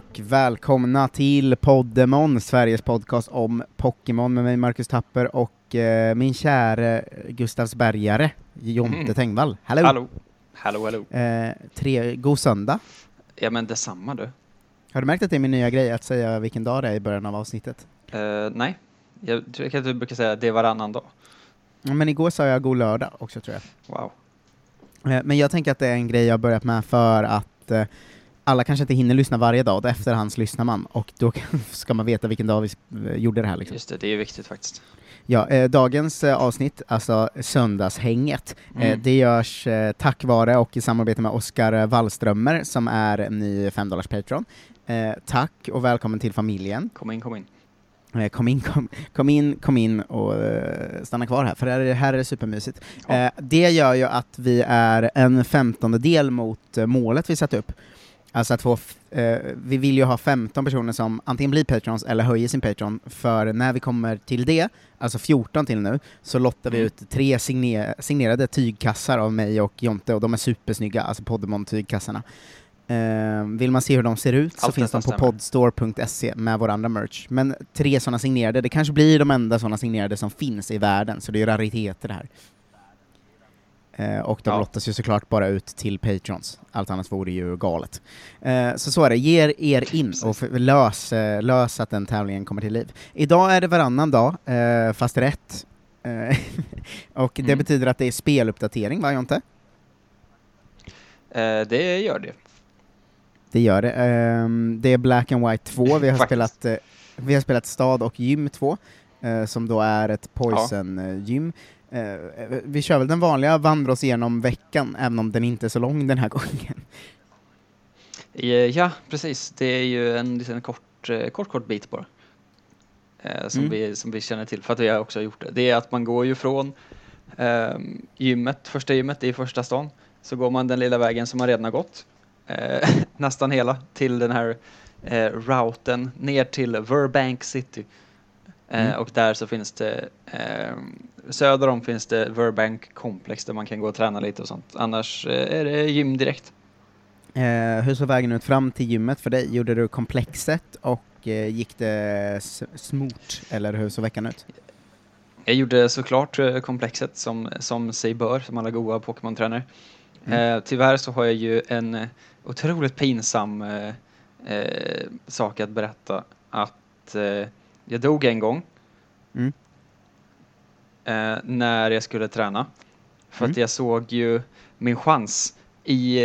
Och välkomna till Poddemon, Sveriges podcast om Pokémon med mig Marcus Tapper och eh, min käre Gustavsbergare, Jonte Mm. Tengvall. Hallå! Hallå, hallå, hallå. Eh, tre, god söndag. Ja men detsamma du. Har du märkt att det är min nya grej att säga vilken dag det är i början av avsnittet? Eh, nej, jag tror att du brukar säga det är varannan dag. Men igår sa jag god lördag också tror jag. Wow. Eh, Men jag tänker att det är en grej jag börjat med för att eh, alla kanske inte hinner lyssna varje dag, och efterhands lyssnar man, och då ska man veta vilken dag vi eh, gjorde det här liksom. Just det, det är viktigt faktiskt. Ja, eh, dagens eh, avsnitt, alltså söndagshänget, eh, Mm. det görs eh, tack vare och i samarbete med Oskar Wallströmer som är en ny 5 Patreon. Eh, tack och välkommen till familjen. Kom in, kom in. Eh, kom in, kom, kom in, kom in och eh, stanna kvar här, för här är, här är det supermysigt. Ja. Eh, det gör ju att vi är en femtonde del mot eh, målet vi satt upp. Alltså att få, eh, vi vill ju ha 15 personer som antingen blir patrons eller höjer sin patron, för när vi kommer till det, alltså 14 till nu, så lottar vi Mm. ut tre signe, signerade tygkassar av mig och Jonte, och de är supersnygga, alltså Podemon-tygkassarna. Eh, vill man se hur de ser ut så Allt finns de på podstore.se med vår andra merch. Men tre sådana signerade, det kanske blir de enda sådana signerade som finns i världen, så det är rariteter det här. Eh, och de Ja. lottas ju såklart bara ut till patrons, allt annat vore ju galet. Eh, så så är det, ge er- in och lös, eh, lös att den tävlingen kommer till liv. Idag är det varannan dag, fast rätt. Och det Mm. betyder att det är speluppdatering, va Jonte? Det gör det. Det gör det. Ehm, det är Black and White 2, vi har, spelat, vi har spelat Stad och Gym 2, eh, som då är ett Poison-gym. Eh, vi kör väl den vanliga, vandra oss igenom veckan, även om den inte är så lång den här gången. Eh, ja, precis. Det är ju en liten kort, kort, kort bit bara. Eh, som, Mm. vi, som vi känner till, för att vi har också gjort det. Det är att man går ju från ehm, gymmet, första gymmet i första stan, så går man den lilla vägen som man redan har gått, nästan hela, till den här routen ner till Burbank City. Mm. Och där så finns det, eh, söder om finns det Burbank komplex där man kan gå och träna lite och sånt. Annars eh, är det gym direkt. Eh, hur såg vägen ut fram till gymmet för dig? Gjorde du komplexet och eh, gick det smort, eller hur såg veckan ut? Jag gjorde såklart eh, komplexet som, som sig bör, som alla goa Pokémon-tränare. Mm. Eh, tyvärr så har jag ju en eh, otroligt pinsam sak att berätta. Att jag dog en gång Mm. Eh, när jag skulle träna. För att Mm. jag såg ju min chans i,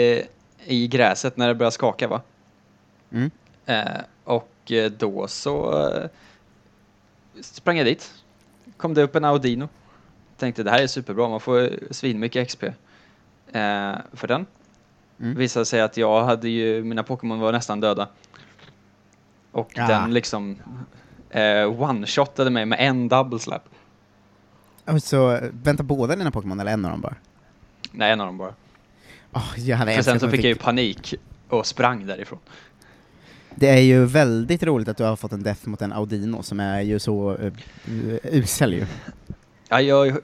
i gräset när det började skaka va. Mm. Eh, och eh, då så eh, sprang jag dit. Kom det upp en Audino. Tänkte det här är superbra, man får svinmycket XP eh, för den. Mm. Visade sig att jag hade ju, mina Pokémon var nästan döda. Och Ah. den liksom eh, one-shotade mig med en double slap. Så, eh, vänta båda dina Pokémon, eller en av dem bara? Nej, en av dem bara. Oh, jag hade älskat sen så fick jag ju panik och sprang därifrån. Det är ju väldigt roligt att du har fått en death mot en Audino som är ju så uh, usel ju. Ja, jag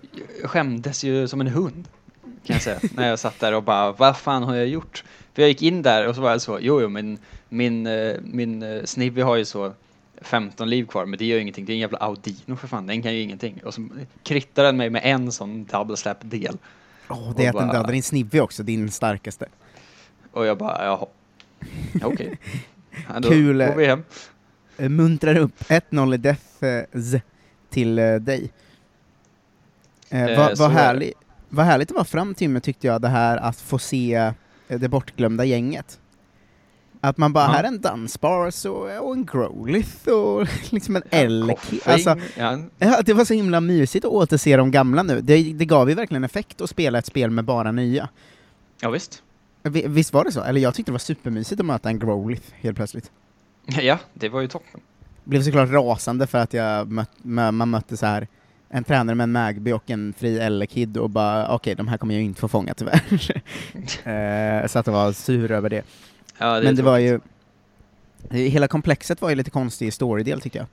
skämdes ju som en hund, kan jag säga, när jag satt där och bara, vad fan har jag gjort? För jag gick in där och så var jag så, jo, jo, men min, eh, min Snivy har ju så 15 liv kvar, men det gör ju ingenting, det är en jävla Audino för fan, den kan ju ingenting. Och så krittade den mig med en sån double slap-del. Oh, det är att den bara- dödar din Snivy också, din starkaste. Och jag bara, jaha, Ja, okej. Då Kul, går vi hem. Eh, Muntrar upp 1-0 i death eh, till eh, dig. Eh, vad det. härligt, vad härligt det var fram mig tyckte jag, det här att få se det bortglömda gänget. Att man bara, Ja. här är en Dunsparce och, och en Growlithe och liksom en Elk. Koffing, Alltså, ja, Ja, det var så himla mysigt att återse de gamla nu. Det, det gav ju verkligen effekt att spela ett spel med bara nya. ja, visst. Vi- Visst var det så? Eller jag tyckte det var supermysigt att möta en Growlithe helt plötsligt. Ja, det var ju toppen. Blev såklart rasande för att jag mött, mö- man mötte så här en tränare med en Magby och en fri L-kid och bara okej, de här kommer jag inte få fånga tyvärr. eh, så att jag var sur över det. Ja, är Men det var ju, hela komplexet var ju lite konstig i storydel tyckte jag.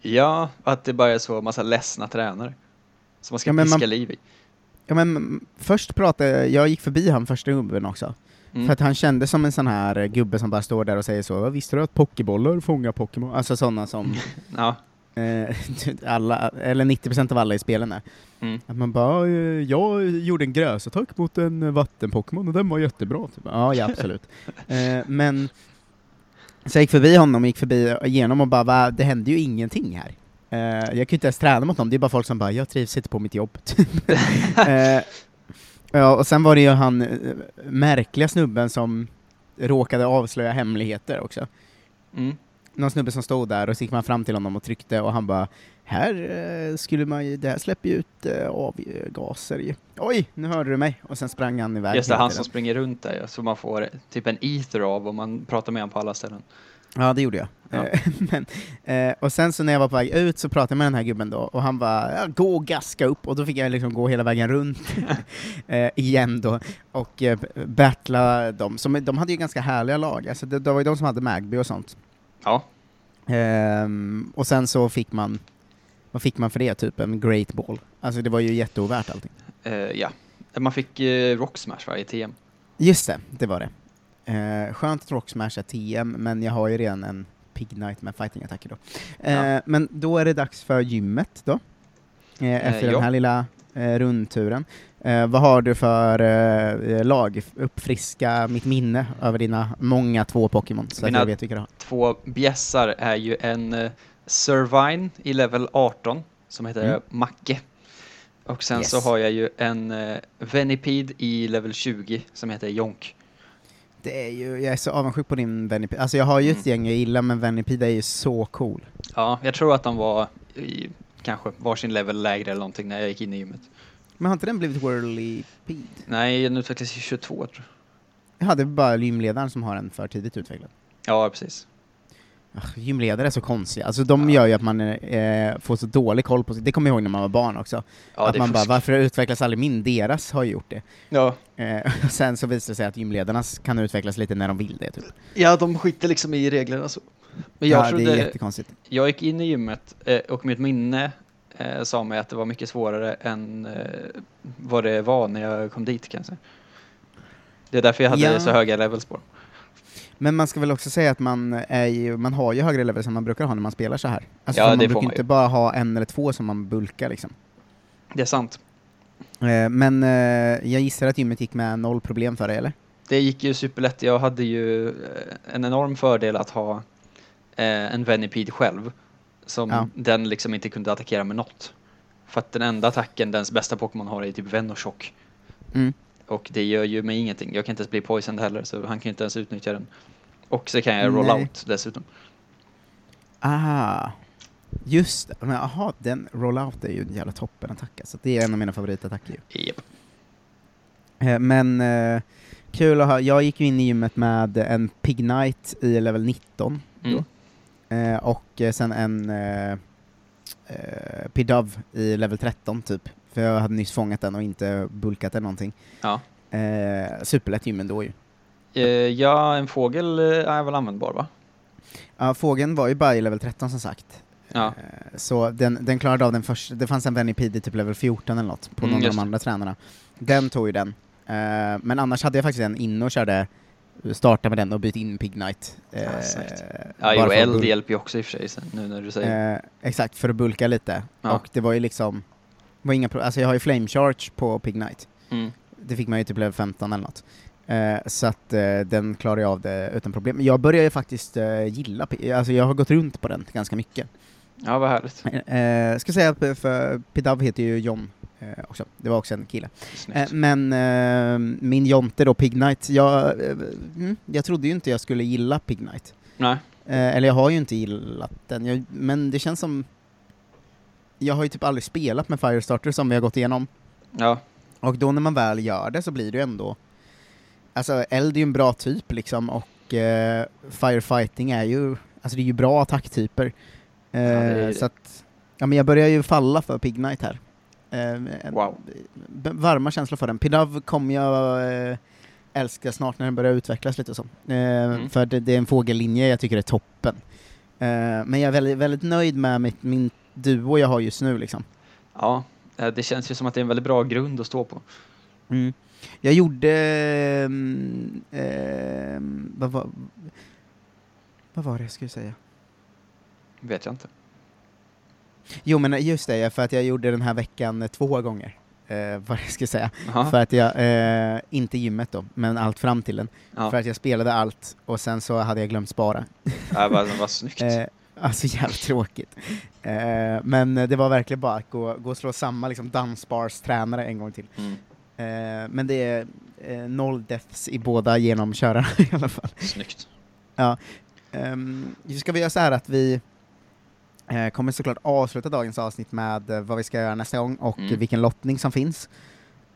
Ja, att det bara är så massa ledsna tränare. Som man ska Ja, piska man- liv i. Ja men först pratade, jag gick förbi han första gubben också. Mm. För att han kändes som en sån här gubbe som bara står där och säger så, visste du att pokébollar fångar Pokémon? Alltså sådana som Ja. Eh, alla, eller 90% av alla i spelen är. Mm. Att man bara, jag gjorde en gräsattack mot en vatten-Pokémon och den var jättebra. Typ. Ja, ja absolut. eh, men så jag gick förbi honom och gick förbi igenom och bara, va, det hände ju ingenting här. Eh, jag kan ju inte ens träna mot någon, det är bara folk som bara, jag trivs inte på mitt jobb. ja, och sen var det ju han märkliga snubben som råkade avslöja hemligheter också. Mm. Någon snubbe som stod där och så gick man fram till honom och tryckte och han bara här eh, skulle man ju, det här släpper ju ut eh, avgaser ju. Oj, nu hörde du mig! Och sen sprang han iväg. Just det, han som springer runt där så man får typ en ether av om man pratar med honom på alla ställen. Ja, det gjorde jag. Ja. Eh, Men, eh, och sen så när jag var på väg ut så pratade jag med den här gubben då, och han bara ja, ”gå och gaska upp” och då fick jag liksom gå hela vägen runt eh, igen då, och eh, battla dem. Som, de hade ju ganska härliga lag, alltså det, det var ju de som hade Magby och sånt. Ja, Ehm, och sen så fick man, vad fick man för det? Typ en great ball. Alltså det var ju jätteovärt allting. eh, ja. Man fick eh, Rock Smash va, i TM. Just det, det var det. Eh, skönt att Rock Smash är TM, men jag har ju redan en Pig Knight med fighting-attacker då. Eh, Ja. Men då är det dags för gymmet då, eh, efter ja. den här lilla eh, rundturen. Eh, vad har du för eh, lag? Uppfriska mitt minne över dina många två Pokémon, så Mina- jag vet vilka du har. Två bjässar är ju en uh, Servine i level 18 som heter Mm. Macke. Och sen Yes. så har jag ju en uh, Venipede i level 20 som heter Jonk. Det är ju, jag är så avundsjuk på din Venipede. Alltså jag har ju ett Mm. gäng jag gillar, men Venipede är ju så cool. Ja, jag tror att de var i kanske varsin level lägre eller någonting när jag gick in i gymmet. Men har inte den blivit Whirlipede? Nej, den utvecklas i 22 tror jag. Ja, det är bara gymledaren som har en för tidigt utvecklad. Ja, precis. Ach, gymledare är så konstiga, alltså de Ja. gör ju att man eh, får så dålig koll på sig. Det kommer jag ihåg när man var barn också. Ja, att man bara, varför utvecklas aldrig min? Deras har ju gjort det. Ja. Eh, och sen så visar det sig att gymledarnas kan utvecklas lite när de vill det, typ. ja, de skiter liksom i reglerna så. Men jag ja, trodde, det är jättekonstigt. jag gick in i gymmet eh, och mitt minne eh, sa mig att det var mycket svårare än eh, vad det var när jag kom dit kanske. Det är därför jag hade Ja. så höga levels på dem. Men man ska väl också säga att man, är ju, man har ju högre levels än man brukar ha när man spelar så här. Alltså Ja, man brukar man inte bara ha en eller två som man bulkar liksom. Det är sant. Eh, men eh, jag gissar att gymmet gick med noll problem för dig, eller? Det gick ju superlätt. Jag hade ju eh, en enorm fördel att ha eh, en Venipede själv. Som Ja. den liksom inte kunde attackera med något. För att den enda attacken dens bästa Pokémon har är typ Venoshock. Mm. Och det gör ju mig ingenting. Jag kan inte ens bli poisoned heller så han kan inte ens utnyttja den. Och så kan jag roll Nej. out dessutom. Ah, just det. Men aha, den rollout är ju en jävla toppen-attack alltså. Det är en av mina favoritattacker ju. Japp. Eh, men eh, kul att ha, jag gick ju in i gymmet med en Pig Knight i level 19 Mm. eh, och eh, sen en eh, eh, Pidove i level 13 typ. För jag hade nyss fångat den och inte bulkat den någonting. Ja. Eh, superlätt gym ändå ju. Eh, ja, en fågel eh, är väl användbar va? Ja, fågeln var ju bara i level 13 som sagt. Ja. Eh, Så den, den klarade av den första, det fanns en Venipede i typ level 14 eller något på Mm, någon av de andra tränarna. Den tog ju den. Eh, men annars hade jag faktiskt en inne och körde, starta med den och byta in Pig Knight. Eh, Ja, exakt. Ja, bara jo, eld hjälper ju också i och för sig sen, nu när du säger. eh, Exakt, för att bulka lite. Ja. Och det var ju liksom, var inga alltså jag har ju Flame Charge på Pig Knight. Mm. Det fick man ju typ level 15 eller något. Eh, så att eh, den klarade jag av det utan problem. Men Jag börjar ju faktiskt eh, gilla, alltså jag har gått runt på den ganska mycket. Ja, vad härligt. Eh, ska säga att för Pidav heter ju John eh, också, det var också en kille. Eh, men eh, min Jonte då, Pig Knight, jag, eh, mm, jag trodde ju inte jag skulle gilla Pig Knight. Nej. Eh, eller jag har ju inte gillat den, jag, men det känns som... Jag har ju typ aldrig spelat med Firestarter som vi har gått igenom, Ja, och då när man väl gör det så blir det ju ändå... Alltså eld är ju en bra typ liksom, och eh, firefighting är ju, alltså det är ju bra attacktyper. Det är så att, ja men jag börjar ju falla för Pig Knight här. Eh, Wow. Varma känslor för den. Pidav kommer jag eh, älska snart när den börjar utvecklas lite så. Eh, Mm. För det, det är en fågellinje jag tycker är toppen. Eh, men jag är väldigt, väldigt nöjd med mitt, min duo jag har just nu liksom. ja. Eh, Det känns ju som att det är en väldigt bra grund att stå på. Mm. Jag gjorde... ehm, ehm, vad, var, vad var det jag skulle säga? Vet jag inte. Jo men just det, för att jag gjorde den här veckan eh, två gånger. Eh, vad jag ska säga. Jaha. För att jag, eh, inte gymmet då, men allt fram till den. Ja. För att jag spelade allt och sen så hade jag glömt spara. Ja, vad, vad snyggt. Eh, alltså jävligt tråkigt. Eh, men det var verkligen bara att gå, gå och slå samma liksom, dansbars-tränare en gång till. Mm. Eh, men det är eh, noll deaths i båda genomkörarna i alla fall. Snyggt. Um, ska vi göra så här att vi kommer såklart avsluta dagens avsnitt med eh, vad vi ska göra nästa gång och Mm. vilken lottning som finns.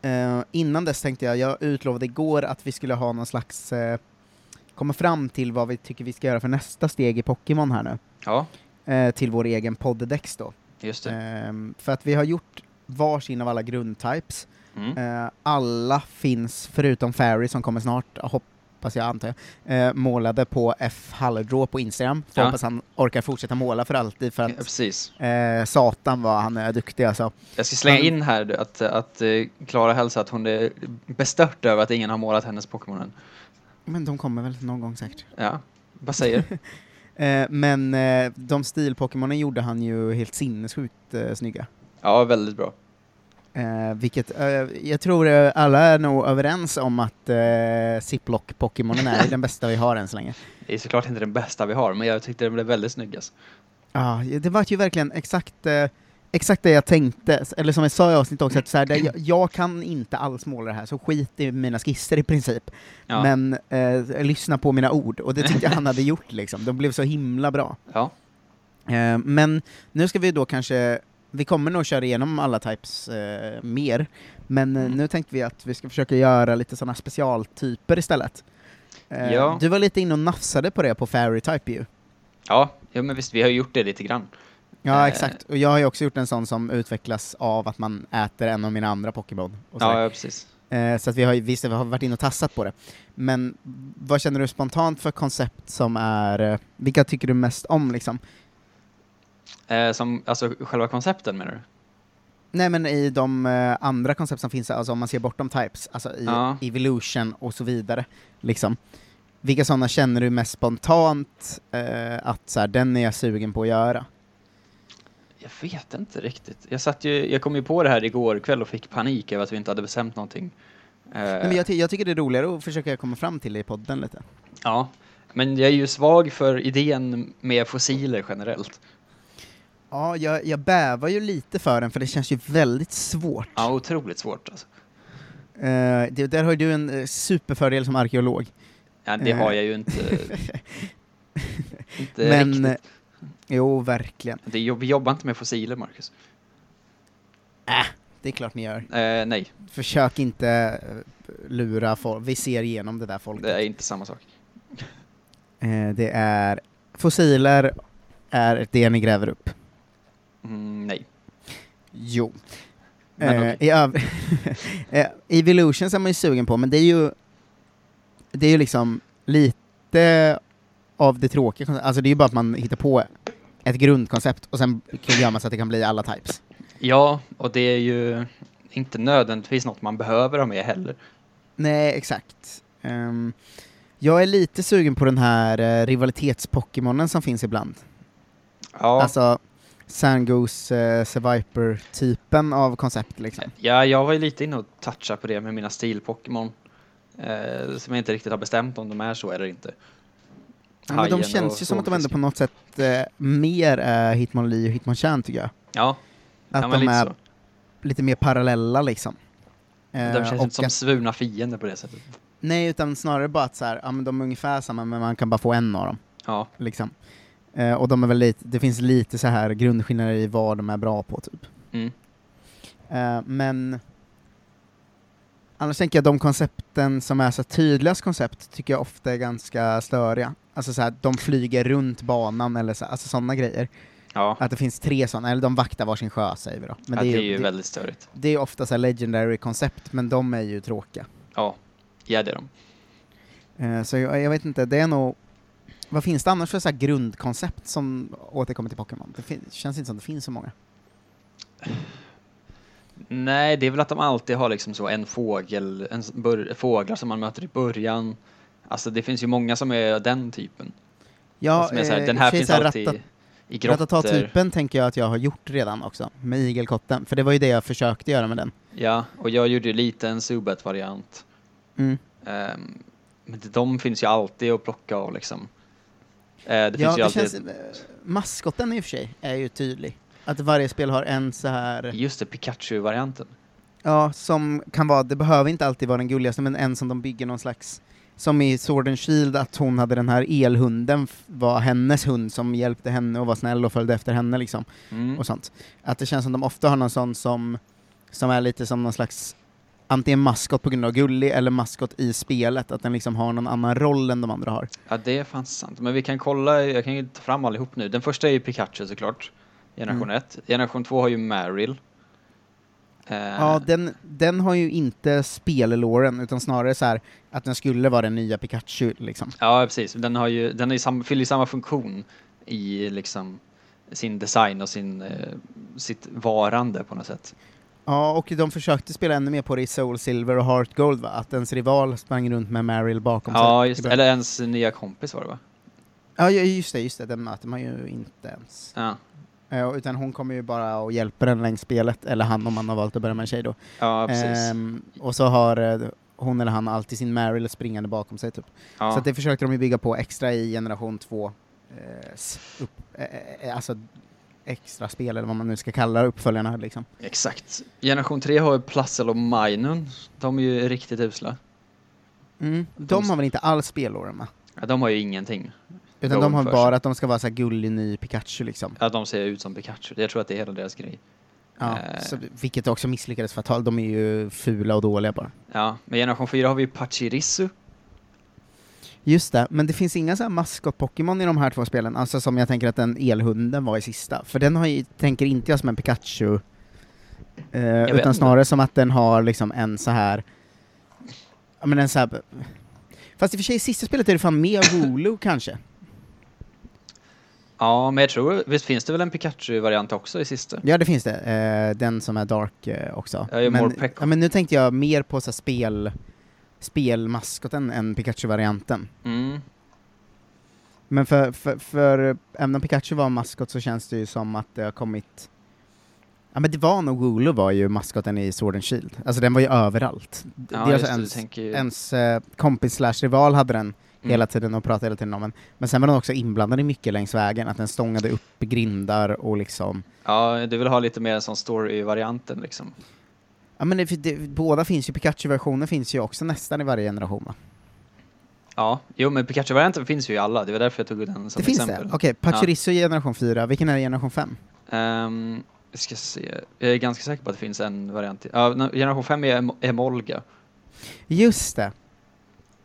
Eh, innan dess tänkte jag, jag utlovade igår att vi skulle ha någon slags, eh, komma fram till vad vi tycker vi ska göra för nästa steg i Pokémon här nu. Ja, Eh, till vår egen poddex då. just det. Ehm, för att vi har gjort varsin av alla grundtypes. Mm. Eh, alla finns, förutom Fairy som kommer snart, hoppas jag antar jag, eh, målade på F. Hallerdraw på Instagram. Så Ja. hoppas han orkar fortsätta måla för alltid, för Ja, att precis. eh, satan vad han är duktig alltså. Jag ska slänga in här att, att eh, Klara hälsar att hon är bestört över att ingen har målat hennes Pokémon än. Men de kommer väl någon gång säkert. Ja, vad säger? Eh, men eh, de stil-Pokémonen gjorde han ju helt sinnessjukt eh, snygga. Ja, väldigt bra. Eh, vilket, eh, jag tror eh, alla är nog överens om att eh, Ziploc-Pokémonen är den bästa vi har än så länge. Det är såklart inte den bästa vi har, men jag tyckte den blev väldigt snygg alltså. Ja, det var ju verkligen exakt, eh, exakt det jag tänkte, eller som jag sa i avsnittet också, att så här, det, jag, jag kan inte alls måla det här, så skit i mina skisser i princip. Ja. Men eh, lyssna på mina ord, och det tyckte jag han hade gjort liksom. De blev så himla bra. Ja, Eh, men nu ska vi då kanske, vi kommer nog köra igenom alla types eh, mer, men eh, Mm. nu tänkte vi att vi ska försöka göra lite sådana specialtyper istället. Eh, Ja. Du var lite inne och nafsade på det på Fairy Type ju. ja, ja men visst, vi har gjort det lite grann. Ja, Eh. exakt. Och jag har ju också gjort en sån som utvecklas av att man äter en av mina andra Pokémon. Ja, ja, precis. Eh, så att vi har visst, vi har varit inne och tassat på det. Men vad känner du spontant för koncept som är, vilka tycker du mest om liksom? Eh, som, alltså själva koncepten menar du? Nej men i de eh, andra koncept som finns, alltså om man ser bortom types, alltså i Ja. evolution och så vidare, liksom. Vilka sådana känner du mest spontant eh, att så här, den är jag sugen på att göra? Jag vet inte riktigt. Jag, satt ju, jag kom ju på det här igår kväll och fick panik över att vi inte hade bestämt någonting. Eh, Nej, men jag, ty- jag tycker det är roligare att försöka komma fram till det i podden lite. Ja, men jag är ju svag för idén med fossiler generellt. Ja, jag, jag bävar ju lite för den, för det känns ju väldigt svårt. Ja, otroligt svårt alltså. Eh, det, där har ju du en eh, superfördel som arkeolog. Ja, det Eh. har jag ju inte, inte Men, eh, riktigt. jo, verkligen. Det, vi jobbar inte med fossiler, Marcus. Det är klart ni gör. Eh, nej, Försök inte eh, lura folk. Vi ser igenom det där folket. det är inte samma sak. Eh, det är fossiler är det ni gräver upp. Mm, nej. Jo. Men Eh, okej. i öv- eh, Evolutions är man ju sugen på, men det är ju det är ju liksom lite av det tråkiga, alltså det är ju bara att man hittar på ett grundkoncept och sen gör man så att det kan bli alla types. Ja, och det är ju inte nödvändigtvis något man behöver ha med heller. Nej, exakt. Ehm, jag är lite sugen på den här uh, rivalitets-Pokémonen som finns ibland. Ja, Alltså Sandgoose, uh, Seviper-typen av koncept liksom. ja jag var ju lite inne och touchade på det med mina stil-Pokémon. Eh, som jag inte riktigt har bestämt om de är så eller inte. Ja, men de känns ju som att de ändå på något sätt eh, mer är Hitmonlee och Hitmonchan tycker jag. Ja, Att ja de lite är så. lite mer parallella liksom. Eh, De känns inte som att- svurna fiender på det sättet. Nej, utan snarare bara att så här, ja, men de är ungefär samma, men man kan bara få en av dem. Ja, Liksom. Eh, och de är väl lite, det finns lite så här grundskillnader i vad de är bra på, typ. mm. Eh, men annars tänker jag de koncepten som är så tydligast koncept tycker jag ofta är ganska störiga. Alltså så här, de flyger runt banan eller så, alltså sådana grejer. ja. Att det finns tre sådana, eller de vaktar varsin sjö säger vi då. Men ja, det, är, ju det, väldigt störigt. det är ofta så här legendary koncept, men de är ju tråkiga. Ja, ja det är de. Eh, så jag, jag vet inte, det är nog vad finns det annars för så grundkoncept som återkommer till Pokémon? Det känns inte som det finns så många. Nej, det är väl att de alltid har liksom så en fågel, en fåglar som man möter i början. Alltså det finns ju många som är den typen. Ja, som är så här, eh, den här finns här, alltid ratta- i grottor. Ratata-typen tänker jag att jag har gjort redan också, med igelkotten, för det var ju det jag försökte göra med den. Ja, och jag gjorde ju lite en Zubat-variant. Mm. Ehm, men de finns ju alltid att plocka av liksom. Eh, det ja, det alltid, känns, maskotten i och för sig är ju tydlig. Att varje spel har en så här, just det, Pikachu-varianten. ja, som kan vara, det behöver inte alltid vara den gulligaste, men en som de bygger någon slags, som i Sword and Shield, att hon hade den här elhunden, var hennes hund som hjälpte henne och var snäll och följde efter henne liksom, Mm. och sånt. Att det känns som de ofta har någon sån som, som är lite som någon slags antingen maskot på grund av gullig eller maskot i spelet, att den liksom har någon annan roll än de andra har. Ja, det är fan sant. Men vi kan kolla, jag kan ju ta fram allihop nu. Den första är ju Pikachu såklart. Generation Mm. 1. Generation 2 har ju Marill. Eh, Ja, den, den har ju inte spellåren, utan snarare så här att den skulle vara den nya Pikachu liksom. ja, precis. Den, har ju, den ju sam, fyller ju samma funktion i liksom sin design och sin, eh, sitt varande på något sätt. Ja, och de försökte spela ännu mer på det i Soul Silver och Heart Gold va? Att ens rival sprang runt med Marill bakom sig. Ja, just. Eller ens nya kompis var det va? Ja, ju- just det, just det, den möter man ju inte ens. Ja, Eh, utan hon kommer ju bara och hjälper den längs spelet, eller han om man har valt att börja med en tjej då. ja precis. Ehm, och så har eh, hon eller han alltid sin Marill springande bakom sig typ. ja. Så det försökte de ju bygga på extra i generation 2. Eh, s- upp, eh, eh, alltså extra spel eller vad man nu ska kalla uppföljarna liksom. Exakt. Generation 3 har ju Plassel och Minun. De är ju riktigt usla. Mm. De har väl inte alls spelåren va? Ja, de har ju ingenting. Utan de har bara att de ska vara så här gullig ny Pikachu liksom. Ja, de ser ut som Pikachu. Jag tror att det är hela deras grej. Ja, Eh. så, vilket också misslyckades fatalt, de är ju fula och dåliga bara. Ja, med generation 4 har vi Pachirisu. Just det, men det finns inga så här maskot-Pokémon i de här två spelen, alltså som jag tänker att den elhunden var i sista. För den har ju, tänker inte jag som en Pikachu, eh, utan inte. snarare som att den har liksom en så här ja men en så här Fast i och för sig i sista spelet är det fan mer Wooloo kanske? Ja, men jag tror, visst finns det väl en Pikachu-variant också i sista? Ja det finns det, eh, den som är Dark eh, också. Ja, men, ja, men nu tänkte jag mer på så spel, spelmaskoten än Pikachu-varianten. Mm. Men för, för, för även om Pikachu var maskot så känns det ju som att det har kommit Ja men det var nog Wooloo var ju maskoten i Sword and Shield, alltså den var ju överallt. Ja, Dels just det, ens, ens eh, kompis slash rival hade den Mm. hela tiden och pratade hela tiden om den. Men sen var den också inblandad i mycket längs vägen, att den stångade upp grindar och liksom Ja, du vill ha lite mer sån story-varianten liksom. Ja men det, det, båda finns ju, Pikachu-versioner finns ju också nästan i varje generation va? Ja, jo men Pikachu-varianten finns ju i alla, det var därför jag tog den som det finns exempel. det? Okej, Pachirisu i generation 4, vilken är generation 5? Ehm, vi ska se, jag är ganska säker på att det finns en variant till. Ja, no- generation 5 är Em- Emolga. Just det!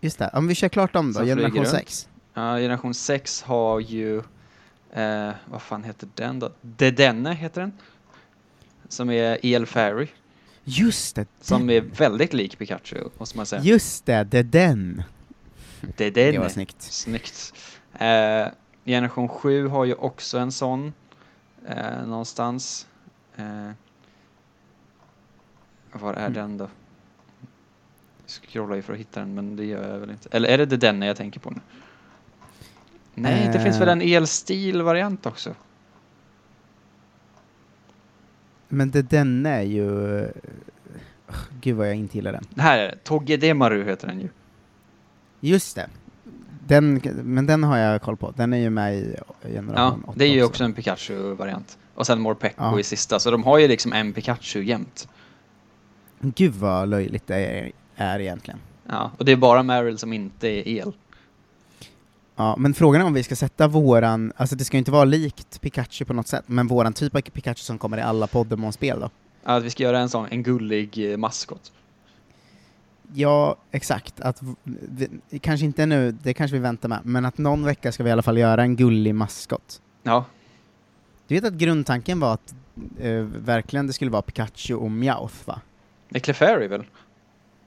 Just det, om vi kör klart dem då, Som generation runt. 6. Ja, generation 6 har ju, eh, vad fan heter den då? Dedenne heter den. Som är El Fairy. Just det! Som den. är väldigt lik Pikachu, måste man säga. Just det, det är den! Dedenne. Det var snyggt. Snyggt. Eh, generation 7 har ju också en sån. Eh, någonstans. Eh, var är Mm. den då? Scrollar ju för att hitta den, men det gör jag väl inte. Eller är det den jag tänker på nu? Nej, det finns väl Eh. en elstil-variant också? Men det den är ju... Gud vad jag inte gillar den. Det här är det. Togedemaru heter den ju. Just det. Den, men den har jag koll på, den är ju med i Ja, generation 8 det är ju också en Pikachu-variant. Och sen Morpeko Ja. i sista, så de har ju liksom en Pikachu jämt. Gud vad löjligt det är, är egentligen. Ja, och det är bara Marill som inte är el. Ja, men frågan är om vi ska sätta våran, alltså det ska ju inte vara likt Pikachu på något sätt, men våran typ av Pikachu som kommer i alla Pokémon-spel då? Att vi ska göra en sån, en gullig eh, maskot. Ja, exakt. Att vi, kanske inte nu, det kanske vi väntar med, men att någon vecka ska vi i alla fall göra en gullig maskot. Ja, Du vet att grundtanken var att eh, verkligen det skulle vara Pikachu och Meowth va? det är Clefairy väl?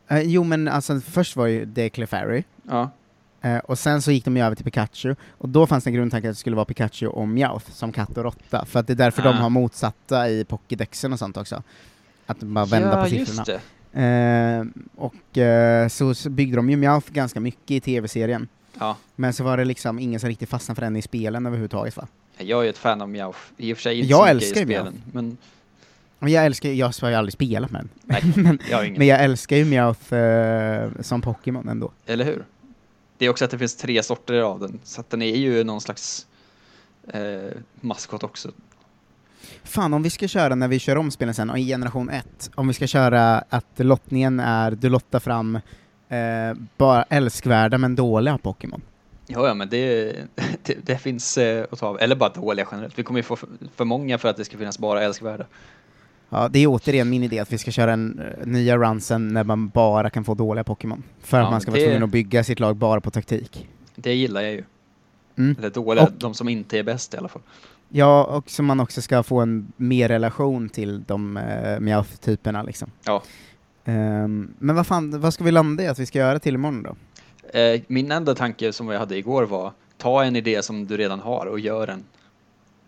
Eh, jo men alltså först var ju det Clefairy, Ja. Eh, och sen så gick de ju över till Pikachu, och då fanns det en grundtanke att det skulle vara Pikachu och Meowth som katt och råtta, för att det är därför Ah. de har motsatta i Pokédexen och sånt också. att bara vända ja, på siffrorna. Eh, och eh, så, så byggde de ju Meowth ganska mycket i tv-serien. Ja. Men så var det liksom ingen som riktigt fastnade för den i spelen överhuvudtaget va? Jag är ju ett fan av Meowth. I och för sig inte Jag så mycket i spelen. Men Men jag älskar jag har ju aldrig spelat med den. nej, men, jag men jag älskar ju Meowth eh, som Pokémon ändå. Eller hur? Det är också att det finns tre sorter av den, så att den är ju någon slags eh, maskot också. Fan, om vi ska köra när vi kör om spelen sen, och i generation 1, om vi ska köra att lottningen är, du lottar fram eh, bara älskvärda men dåliga Pokémon. Ja, ja, men det, det, det finns eh, att ta av. Eller bara dåliga generellt. Vi kommer ju få för, för många för att det ska finnas bara älskvärda. Ja, det är återigen min idé att vi ska köra en eh, nya runsen när man bara kan få dåliga Pokémon. För Ja, att man ska vara tvungen att bygga sitt lag bara på taktik. Det gillar jag ju. Mm. Eller dåliga, Och- de som inte är bäst i alla fall. Ja, och så man också ska få en mer relation till de uh, Meowth-typerna liksom. Ja. Ehm, men vad fan, vad ska vi landa i att vi ska göra till imorgon då? Eh, min enda tanke som jag hade igår var, ta en idé som du redan har och gör den.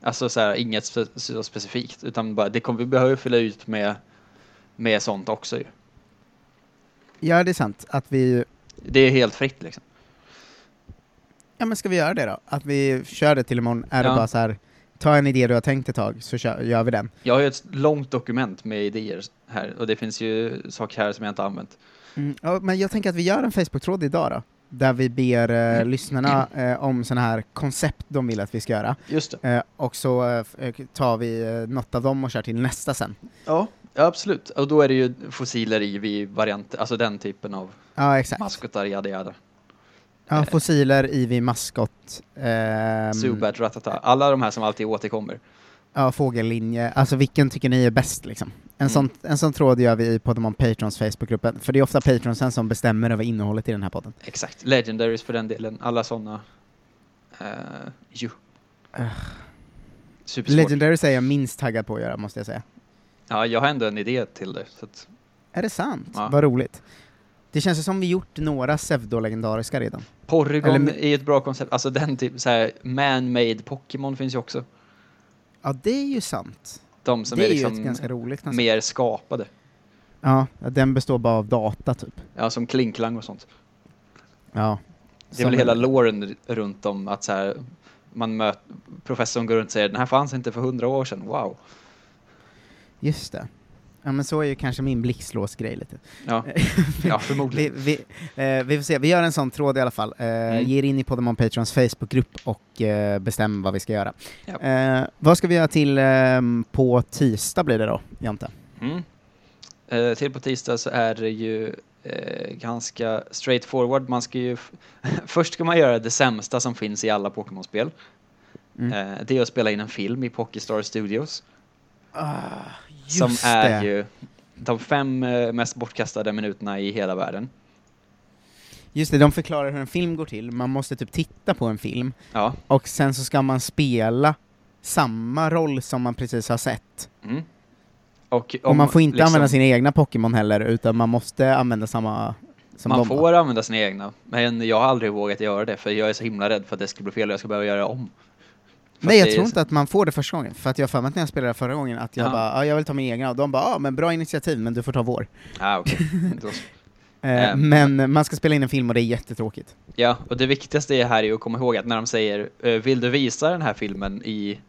Alltså så här, inget spe så specifikt, utan bara, det kommer vi behöver fylla ut med, med sånt också ju. Ja, det är sant. Att vi Det är helt fritt liksom. Ja men ska vi göra det då? Att vi kör det till imorgon, är Ja. det bara så här, ta en idé du har tänkt ett tag, så kör, gör vi den. Jag har ju ett långt dokument med idéer här och det finns ju saker här som jag inte har använt. Ja, men jag tänker att vi gör en Facebook-tråd idag då, där vi ber eh, lyssnarna eh, om sådana här koncept de vill att vi ska göra, Just det. eh, och så eh, eh, tar vi eh, något av dem och kör till nästa sen. Ja, ja absolut. Och då är det ju fossiler i vid varianter, alltså den typen av Ja, exakt. maskotar, jada jada. Ja, fossiler, Ivy, maskot, ehm, Zubat, Ratata, alla de här som alltid återkommer. Ja, fågellinje, alltså vilken tycker ni är bäst liksom? En, Mm. sån, en sån tråd gör vi i Podemon Patrons Facebookgruppen, för det är ofta patronsen som bestämmer över innehållet i den här podden. Exakt, legendaries för den delen, alla sådana. Uh, ju. Supersvårt. Legendaries är jag minst taggad på att göra, måste jag säga. Ja, jag har ändå en idé till det. Att, Är det sant? Ja. Vad roligt. Det känns ju som vi gjort några pseudo-legendariska redan. Porygon Eller- är ett bra koncept, alltså den typ så här man-made Pokémon finns ju också. Ja, det är ju sant. De som det är, är, liksom ganska roligt mer skapade. Ja, den består bara av data, typ. Ja, som Klinklang och sånt. Ja. Det är väl hela loren r- runt om att så här, man möter, professorn går runt och säger den här fanns inte för hundra år sedan, wow. Just det. Ja, men så är ju kanske min blixtlåsgrej lite. Ja, ja förmodligen. Vi, vi, eh, vi får se, vi gör en sån tråd i alla fall. Eh, Mm. Ge er in i Podemon Patrons Facebookgrupp och eh, bestäm vad vi ska göra. Ja. Eh, vad ska vi göra till ehm, på tisdag blir det då, Jante? Mm. Eh, till på tisdag så är det ju eh, ganska straightforward. Man ska ju Först ska man göra det sämsta som finns i alla Pokémon-spel. Mm. Eh, det är att spela in en film i Pokéstar Studios. Ah, som är ju de fem eh, mest bortkastade minuterna i hela världen. Just det, de förklarar hur en film går till. Man måste typ titta på en film, Ja. och sen så ska man spela samma roll som man precis har sett. Mm. Och, Och man får inte liksom- använda sina egna Pokémon heller, utan man måste använda samma som Man de. får använda sina egna, men jag har aldrig vågat göra det för jag är så himla rädd för att det ska bli fel och jag ska behöva göra om. Nej, jag tror så- inte att man får det första gången, för att jag har för mig att när jag spelade förra gången att jag Ja. bara, ja, jag vill ta min egna, och de bara, ja men bra initiativ, men du får ta vår. Ah, så. Eh, Ehm. men man ska spela in en film och det är jättetråkigt. Ja, och det viktigaste är här är att komma ihåg att när de säger eh, vill du visa den här filmen i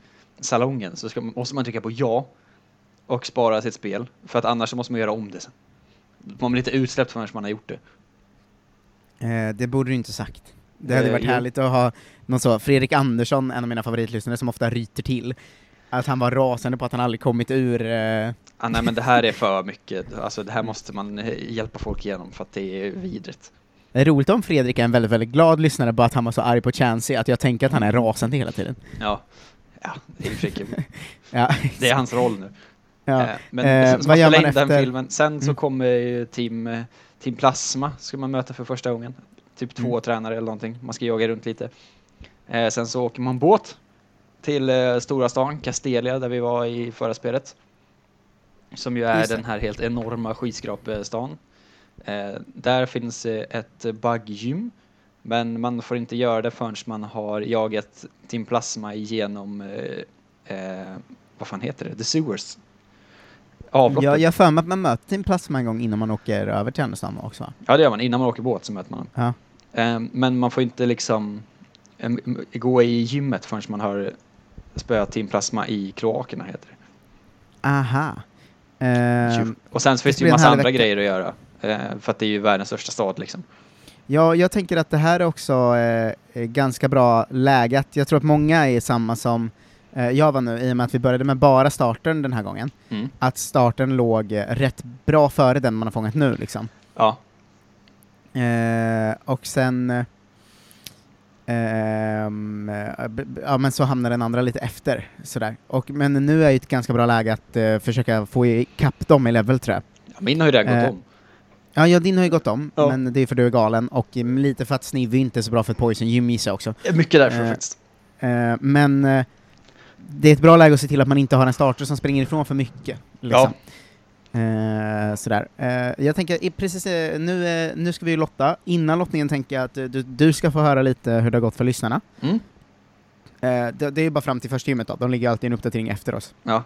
salongen så ska, måste man trycka på ja och spara sitt spel för att annars så måste man göra om det sen. Man blir inte utsläppt förrän man har gjort det. Eh, det borde du inte sagt. Det hade Eh, varit jo. härligt att ha någon så, Fredrik Andersson, en av mina favoritlyssnare, som ofta ryter till. Att han var rasande på att han aldrig kommit ur... Eh, Ah, nej men det här är för mycket, alltså det här måste man eh, hjälpa folk igenom för att det är vidrigt. det är roligt om Fredrik är en väldigt, väldigt glad lyssnare, bara att han var så arg på Chansey, att jag tänker att han är rasande hela tiden. Ja, ja det är ju för kul. Ja, Det är hans roll nu. ja. Eh, Men Eh, så ska vad gör man in den efter- filmen. Sen så Mm. kommer ju team, eh, team Plasma, ska man möta för första gången. Typ två Mm. tränare eller någonting. Man ska jaga runt lite. Eh, sen så åker man båt till eh, stora stan, Castelia, där vi var i förra spelet. Som ju är Just den här helt enorma skyskrapestan. Eh, där finns eh, ett bugggym. Men man får inte göra det förrän man har jagat Team Plasma igenom, eh, eh, vad fan heter det, The Sewers. Avloppet. Jag jag har för mig att man möter Team Plasma en gång innan man åker över till Härnösand också. va? Ja, det gör man. Innan man åker båt så möter man. Ja. Ehm, men man får inte liksom em, gå i gymmet förrän man har spöat Team Plasma i kloakerna, heter det. Aha. Ehm, och sen så finns det ju en massa andra grejer att göra. för att det är ju världens största stad liksom. Ja, jag tänker att det här är också eh, ganska bra läget. Jag tror att många är samma som jag var nu, i och med att vi började med bara starten den här gången. Mm. Att starten låg eh, rätt bra före den man har fångat nu liksom. Ja, Eh, och sen... eh, eh, ja men så hamnar den andra lite efter, sådär. Och, men nu är ju ett ganska bra läge att eh, försöka få ikapp dem i level tror jag. Ja, min har ju redan gått Eh, om. Ja, ja, din har ju gått om, Ja. men det är för du är galen, och eh, lite för att Sniv är inte är så bra för ett poison gym också. Mycket därför eh, faktiskt. Eh, men eh, det är ett bra läge att se till att man inte har en starter som springer ifrån för mycket. Liksom. Eh, sådär. Eh, jag tänker, precis, eh, nu, eh, nu ska vi ju lotta. Innan lottningen tänker jag att eh, du, du ska få höra lite hur det har gått för lyssnarna. Mm. Eh, det, det är ju bara fram till första gymmet då, de ligger alltid i en uppdatering efter oss. Ja.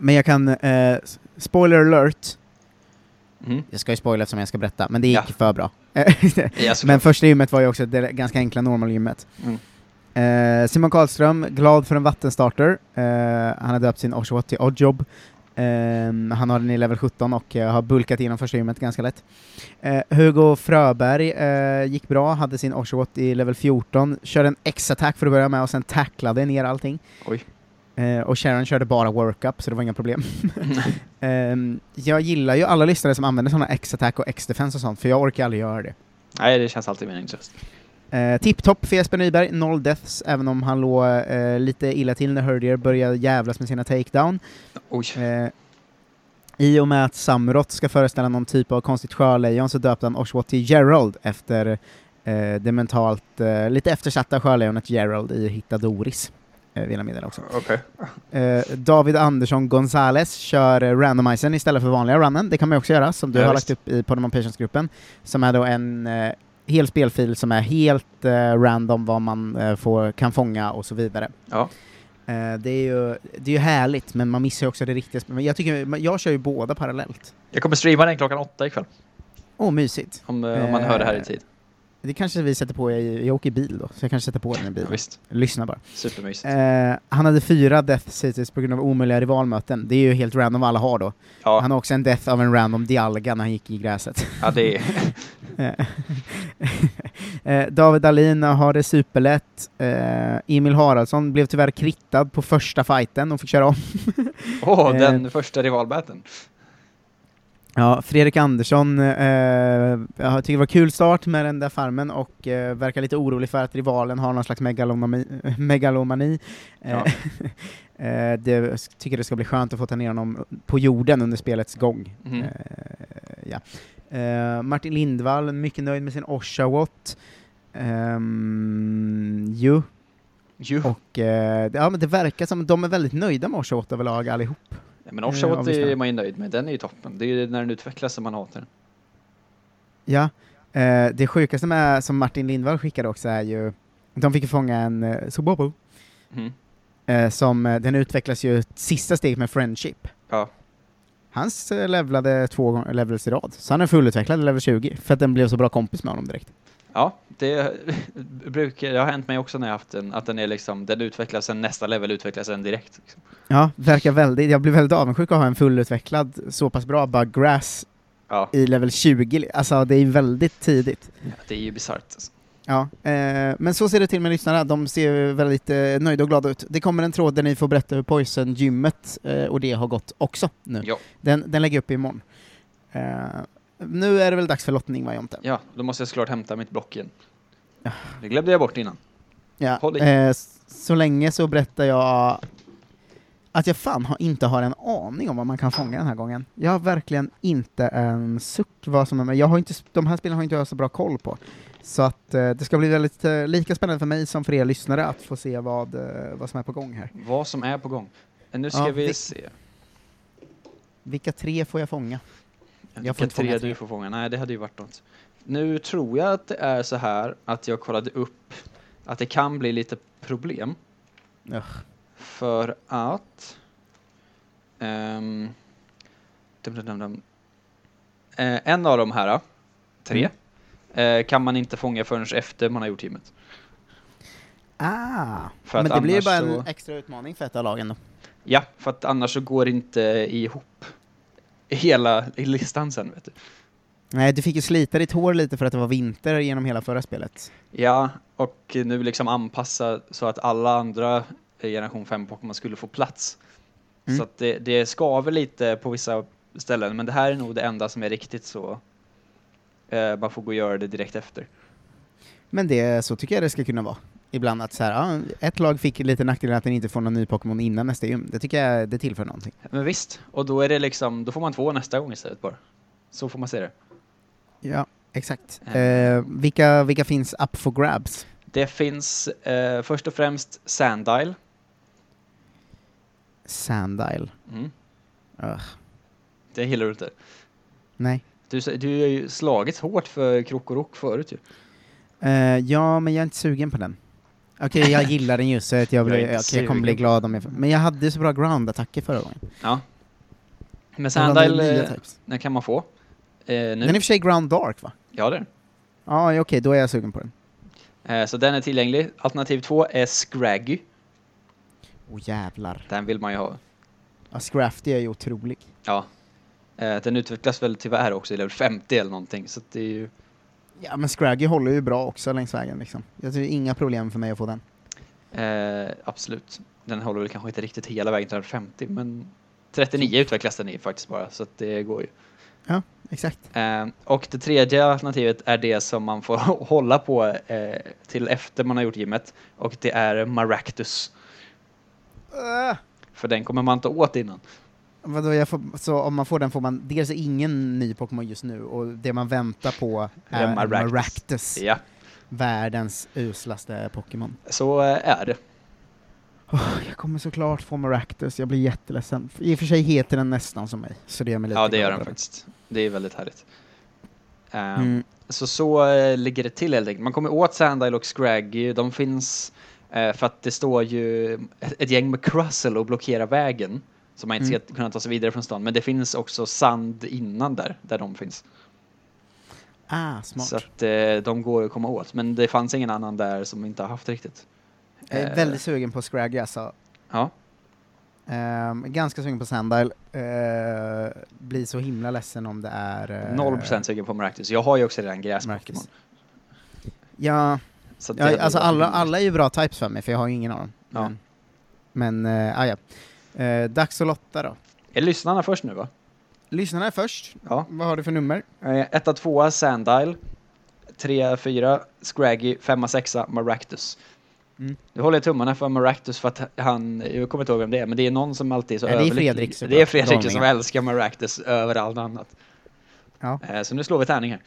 Men jag kan, spoiler alert, Mm. jag ska ju spoila eftersom jag ska berätta, men det gick Ja. för bra. Ja, men första gymmet var ju också det ganska enkla normalgymmet. Mm. Eh, Simon Karlström, glad för en vattenstarter. Eh, han har döpt sin Oshawott till Oddjob. Eh, han har den i level 17 och eh, har bulkat igenom första gymmet ganska lätt. Eh, Hugo Fröberg eh, gick bra, hade sin Oshawott i level 14, körde en X-attack för att börja med och sen tacklade ner allting. Oj. Eh, och Sharon körde bara workup, så det var inga problem. Ehm, jag gillar ju alla lyssnare som använder sådana X-attack och X-defense och sånt, för jag orkar aldrig göra det. Nej, det känns alltid meningslöst. Eh, Tipptopp för Jesper Nyberg, noll deaths, även om han låg eh, lite illa till när Herdier började jävlas med sina takedown. Oj. Eh, I och med att Samrot ska föreställa någon typ av konstigt sjölejon så döpte han Oshawott till Gerald efter eh, det mentalt eh, lite eftersatta sjölejonet Gerald i Hittadoris. Eh, vill jag meddela också. Okej. Eh, David Andersson Gonzales kör randomizern istället för vanliga runnen. Det kan man också göra, som du Ja, har lagt upp i Podemon Patience-gruppen. Som är då en eh, hel spelfil som är helt eh, random vad man eh, får, kan fånga och så vidare. Ja. Eh, det, är ju, det är ju härligt, men man missar ju också det riktiga spelet. Men Jag, tycker, jag kör ju båda parallellt. Jag kommer streama den klockan åtta ikväll. Åh, mysigt. Om, eh, om man hör det här i Eh, tid. Det kanske vi sätter på, i, jag åker bil då, så jag kanske sätter på den i Ja, bilen. visst. Lyssna bara. Supermysigt. Eh, han hade fyra deaths hittills på grund av omöjliga rivalmöten. Det är ju helt random vad alla har då. ja, Han har också en death av en random Dialga när han gick i gräset. ja, det är... Eh, David Dahlin har det superlätt. Eh, Emil Haraldsson blev tyvärr krittad på första fighten och fick köra om. Åh, Eh. den första rivalbatten. Ja, Fredrik Andersson eh, jag tycker det var kul start med den där farmen och eh, verkar lite orolig för att rivalen har någon slags megalomani. megalomani. Eh, Ja. eh, det, tycker det ska bli skönt att få ta ner honom på jorden under spelets gång. Mhm. Eh, ja. Eh, Martin Lindvall, mycket nöjd med sin Oshawott. Um, ju. Jo. Och eh, ja, men det verkar som att de är väldigt nöjda med Oshawott överlag allihop. Ja, men eh, Oshawott av lyssnarna. är man ju nöjd med. Den är ju toppen. Det är ju när den utvecklas som man hatar den. Ja, eh, det sjukaste med, som Martin Lindvall skickade också är ju, de fick ju fånga en eh, Sobobo, Mhm. eh, som, eh, den utvecklas ju sista steg med Friendship. Ja. Hans eh, levlade två levels i rad, så han är fullutvecklad i level 20, för att den blev så bra kompis med honom direkt. Ja, det brukar, det har hänt mig också när jag haft den, att den är liksom, den utvecklas sen nästa level utvecklas den direkt. Liksom. Ja, verkar väldigt, jag blir väldigt avundsjuk att ha en fullutvecklad, så pass bra buggrass Ja, i level 20, alltså det är väldigt tidigt. det är ju bisarrt. Alltså. Ja, eh, men så ser det till med lyssnarna, de ser väldigt eh, nöjda och glada ut. Det kommer en tråd där ni får berätta hur Poison-gymmet eh, och det har gått också nu. Ja. Den, den lägger jag upp imorgon. Eh, nu är det väl dags för lottning va Jonte? ja, då måste jag såklart hämta mitt block igen. Ja. Det glömde jag bort innan. Ja. Eh, så länge så berättar jag att jag fan har, inte har en aning om vad man kan fånga den här gången. Jag har verkligen inte en suck vad som är med. Jag har inte, de här spelen har inte jag så bra koll på. Så att eh, det ska bli väldigt eh, lika spännande för mig som för er lyssnare att få se vad, eh, vad som är på gång här. Vad som är på gång. Eh, Nu ska Ja, vi vi- se. Vilka tre får jag fånga? Jag får Vilka inte fånga tre tre. du får fånga? Nej, det hade ju varit något. Nu tror jag att det är så här att jag kollade upp att det kan bli lite problem. Ugh. För att... ehm, Dum, dum, dum. Eh, en av de här, tre, eh, kan man inte fånga förrän efter man har gjort gymmet. Ah, För men det blir ju bara så- en extra utmaning för ett av lagen då. Ja, för att annars så går det inte ihop hela listan sen, vet du. Nej, du fick ju slita ditt hår lite för att det var vinter genom hela förra spelet. Ja, och nu liksom anpassa så att alla andra generation 5 Pokémon skulle få plats. Mm. Så att det, det skaver lite på vissa ställen, men det här är nog det enda som är riktigt så. Eh, man får gå och göra det direkt efter. Men det, så tycker jag det ska kunna vara. Ibland att så här, ja, ett lag fick lite nackdelen att den inte får någon ny Pokémon innan nästa gym. Det tycker jag det tillför någonting. Men visst, och då är det liksom, då får man två nästa gång istället bara. Så får man se det. Ja, exakt. Eh. Eh, vilka, vilka finns up for grabs? Det finns eh, först och främst Sandile. Sandile. Mm. Ugh. Det gillar du inte. Nej. Du, du har ju slagits hårt för Krokorok förut ju. Eh, ja, men jag är inte sugen på den. Okej, jag gillar den ju, så att jag, Jag blir, inte okej, jag kommer bli glad om jag får- Men jag hade så bra ground-attacker förra gången. Ja. Men Jag Sandile, eh, den kan man få. Eh, nu. Den är i och för sig ground dark va? Ja, det är den. Ja, ja, okej, då är jag sugen på den. Eh, Så den är tillgänglig. Alternativ två är Scraggy. Åh jävlar. Den vill man ju ha. Ja, Scrafty är ju otrolig. Ja. Eh, Den utvecklas väl tyvärr också i level 50 eller någonting, så att det är ju... Ja, men Scraggy håller ju bra också längs vägen liksom. Jag tror inga problem för mig att få den. Eh, absolut. Den håller väl kanske inte riktigt hela vägen till level 50, men 39 utvecklas den i faktiskt bara, så att det går ju. Exakt. Eh, och det tredje alternativet är det som man får hålla på eh, till efter man har gjort gymmet, och det är Maractus. Uh, För den kommer man inte åt innan. Vadå, får, så om man får den får man dels ingen ny Pokémon just nu, och det man väntar på är Ja, Maractus. Maractus. Ja, Världens uslaste Pokémon. så eh, är det. Jag kommer såklart få Maractus, jag blir jätteledsen. I och för sig heter den nästan som mig, så det gör mig lite Ja, det gör den faktiskt. Det är väldigt härligt. Eh, Mm. Så så eh, ligger det till helt enkelt. Man kommer åt Sandile och Scraggy. De finns eh, för att det står ju ett, ett gäng med Cruzzle och blockerar vägen. Så man inte Mm. ska kunna ta sig vidare från stan. Men det finns också sand innan där, där de finns. Ah, smart. Så att eh, de går att komma åt. Men det fanns ingen annan där som inte har haft riktigt. jag är eh, väldigt sugen på Scraggy alltså. Ja, Ehm, ganska sugen på Sandile. Uh, blir så himla ledsen om det är... eh, 0% sugen på Maractus. Jag har ju också redan gräs-Pokémon. Ja, ja alltså alla, alla är ju bra types för mig, för jag har ju ingen av dem. Ja. Men, men uh, ah, ja. Eh, dags att lotta då. Är lyssnarna först nu va? Lyssnarna är först. Ja. Vad har du för nummer? Eh, Etta, tvåa Sandile. Trea, fyra Scraggy. Femma, sexa Maractus. Mm. Nu håller jag tummarna för Maractus för att han, jag kommer inte ihåg vem det är, men det är någon som alltid är så Nej, det är. Fredrik såklart, Det är Fredrik som älskar Maractus över allt annat. Ja. Eh, Så nu slår vi tärning här.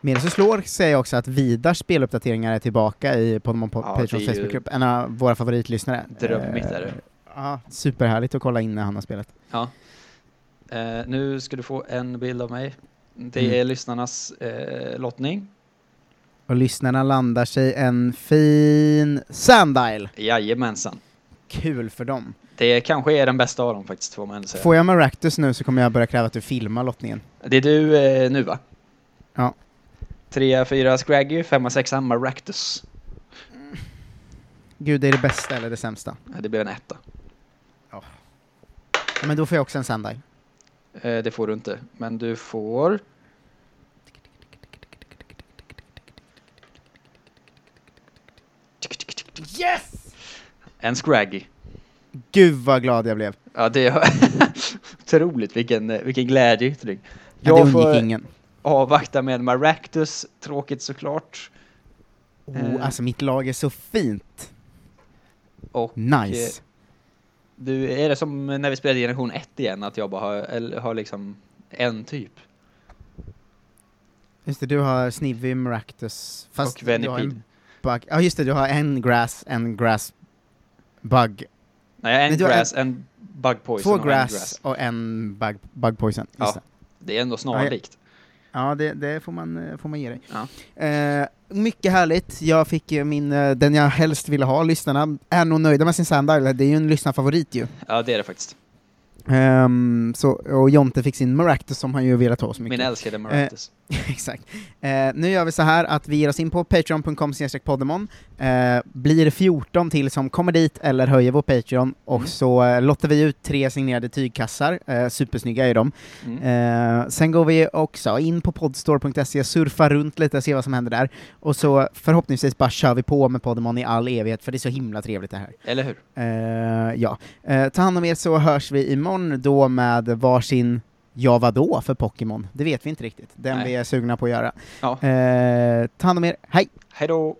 Medan så slår säger jag också att Vidars speluppdateringar är tillbaka i Pokémon po- Ja, ju- Facebookgrupp, en av våra favoritlyssnare. Drömmigt Eh, är det. Ja, superhärligt att kolla in när han har spelat. Ja. Eh, nu ska du få en bild av mig. Det Mm. är lyssnarnas eh, lottning. Och lyssnarna landar sig en fin Sandile. Jajamensan. Kul för dem. Det kanske är den bästa av dem faktiskt, får man säga. Får jag Maractus nu så kommer jag börja kräva att du filmar lottningen. Det är du eh, nu va? Ja. Trea, fyra Scraggy, femma, sexa Maractus. Gud, det är det bästa eller det sämsta? Det blev en etta. Ja, men då får jag också en Sandile. Eh, det får du inte. Men du får... Yes! En Scraggy. Gud vad glad jag blev. Ja, det är otroligt vilken, eh, vilken glädjeyttring. Ja, det Jag får undgick ingen. avvakta med Maractus, tråkigt såklart. Oh, Eh. alltså mitt lag är så fint. Och Nice. Du, är det som när vi spelade generation 1 igen, att jag bara har, eller, har liksom en typ? Just det, du har Snivy, Maractus, fast och du har Venipede. en bug. Ja just det, du har en grass, en grass bug. Nej, en Nej, grass, en bug poison Två och en grass, grass. och en bug, bug poison. Just Ja. det. Det är ändå snarlikt. Ja, det, det får, man, eh, får man ge dig. Ja. Eh, mycket härligt. Jag fick min, eh, den jag helst ville ha. Lyssnarna är nog nöjda med sin Sandile. Det är ju en lyssnarfavorit ju. Ja, det är det faktiskt. Ehm, så, och Jonte fick sin Maractus som han ju velat ha så mycket. Min älskade Maractus. Exakt. Eh, nu gör vi så här att vi ger oss in på patreon.com podemon, eh, blir det 14 till som kommer dit eller höjer vår Patreon, och Mm. så eh, lottar vi ut tre signerade tygkassar, eh, supersnygga är de. Mm. Eh, sen går vi också in på podstore.se, surfar runt lite, ser vad som händer där, och så förhoppningsvis bara kör vi på med Podemon i all evighet, för det är så himla trevligt det här. Eller hur? Eh, ja. Eh, ta hand om er så hörs vi imorgon då med varsin Ja vadå för Pokémon? Det vet vi inte riktigt. Den Nej. vi är sugna på att göra. Ja. Eh, ta hand om er, hej! Hej då!